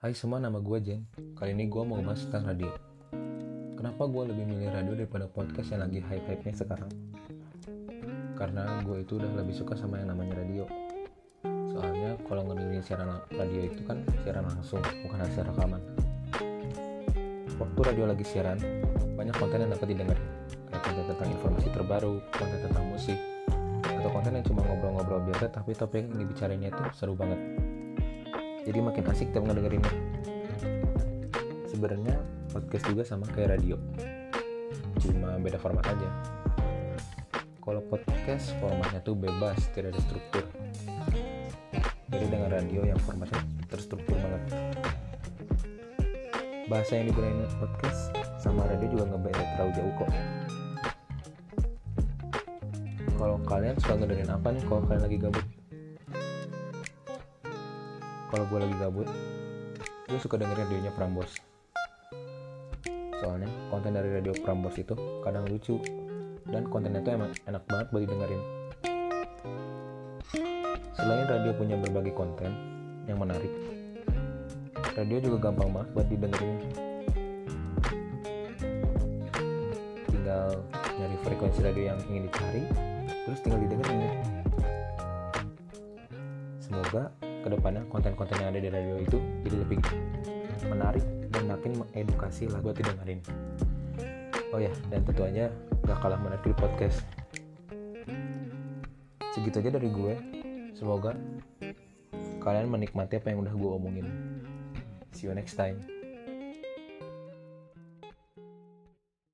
Hai semua, nama gue Jen. Kali ini gue mau ngebahas tentang radio. Kenapa gue lebih milih radio daripada podcast yang lagi hype-hype-nya sekarang? Karena gue itu udah lebih suka sama yang namanya radio. Soalnya kalau ngedengerin siaran radio itu kan siaran langsung, bukan hasil rekaman. Waktu radio lagi siaran, banyak konten yang dapat didengar. Kayak konten tentang informasi terbaru, konten tentang musik, atau konten yang cuma ngobrol-ngobrol biasa tapi topik yang dibicarainnya itu seru banget jadi makin asik tiap ngedengerinnya. Sebenarnya podcast juga sama kayak radio. Cuma beda format aja. Kalau podcast formatnya tuh bebas tidak ada struktur. Jadi dengan radio yang formatnya terstruktur banget. Bahasa yang digunakan podcast sama radio juga nggak beda terlalu jauh kok. Kalau kalian suka ngedengerin apa nih? Kalau kalian lagi gabut kalau gue lagi gabut gue suka dengerin radionya Prambors. Soalnya konten dari radio Prambors itu kadang lucu. Dan kontennya tuh emang enak banget buat didengerin. Selain radio punya berbagai konten yang menarik radio juga gampang banget buat didengerin. Tinggal nyari frekuensi radio yang ingin dicari terus tinggal didengerin. Semoga ke depannya konten-konten yang ada di radio itu jadi lebih menarik dan makin mengedukasi lah buat didengerin oh ya dan tentu aja gak kalah menarik di podcast. Segitu aja dari gue. Semoga kalian menikmati apa yang udah gue omongin. See you next time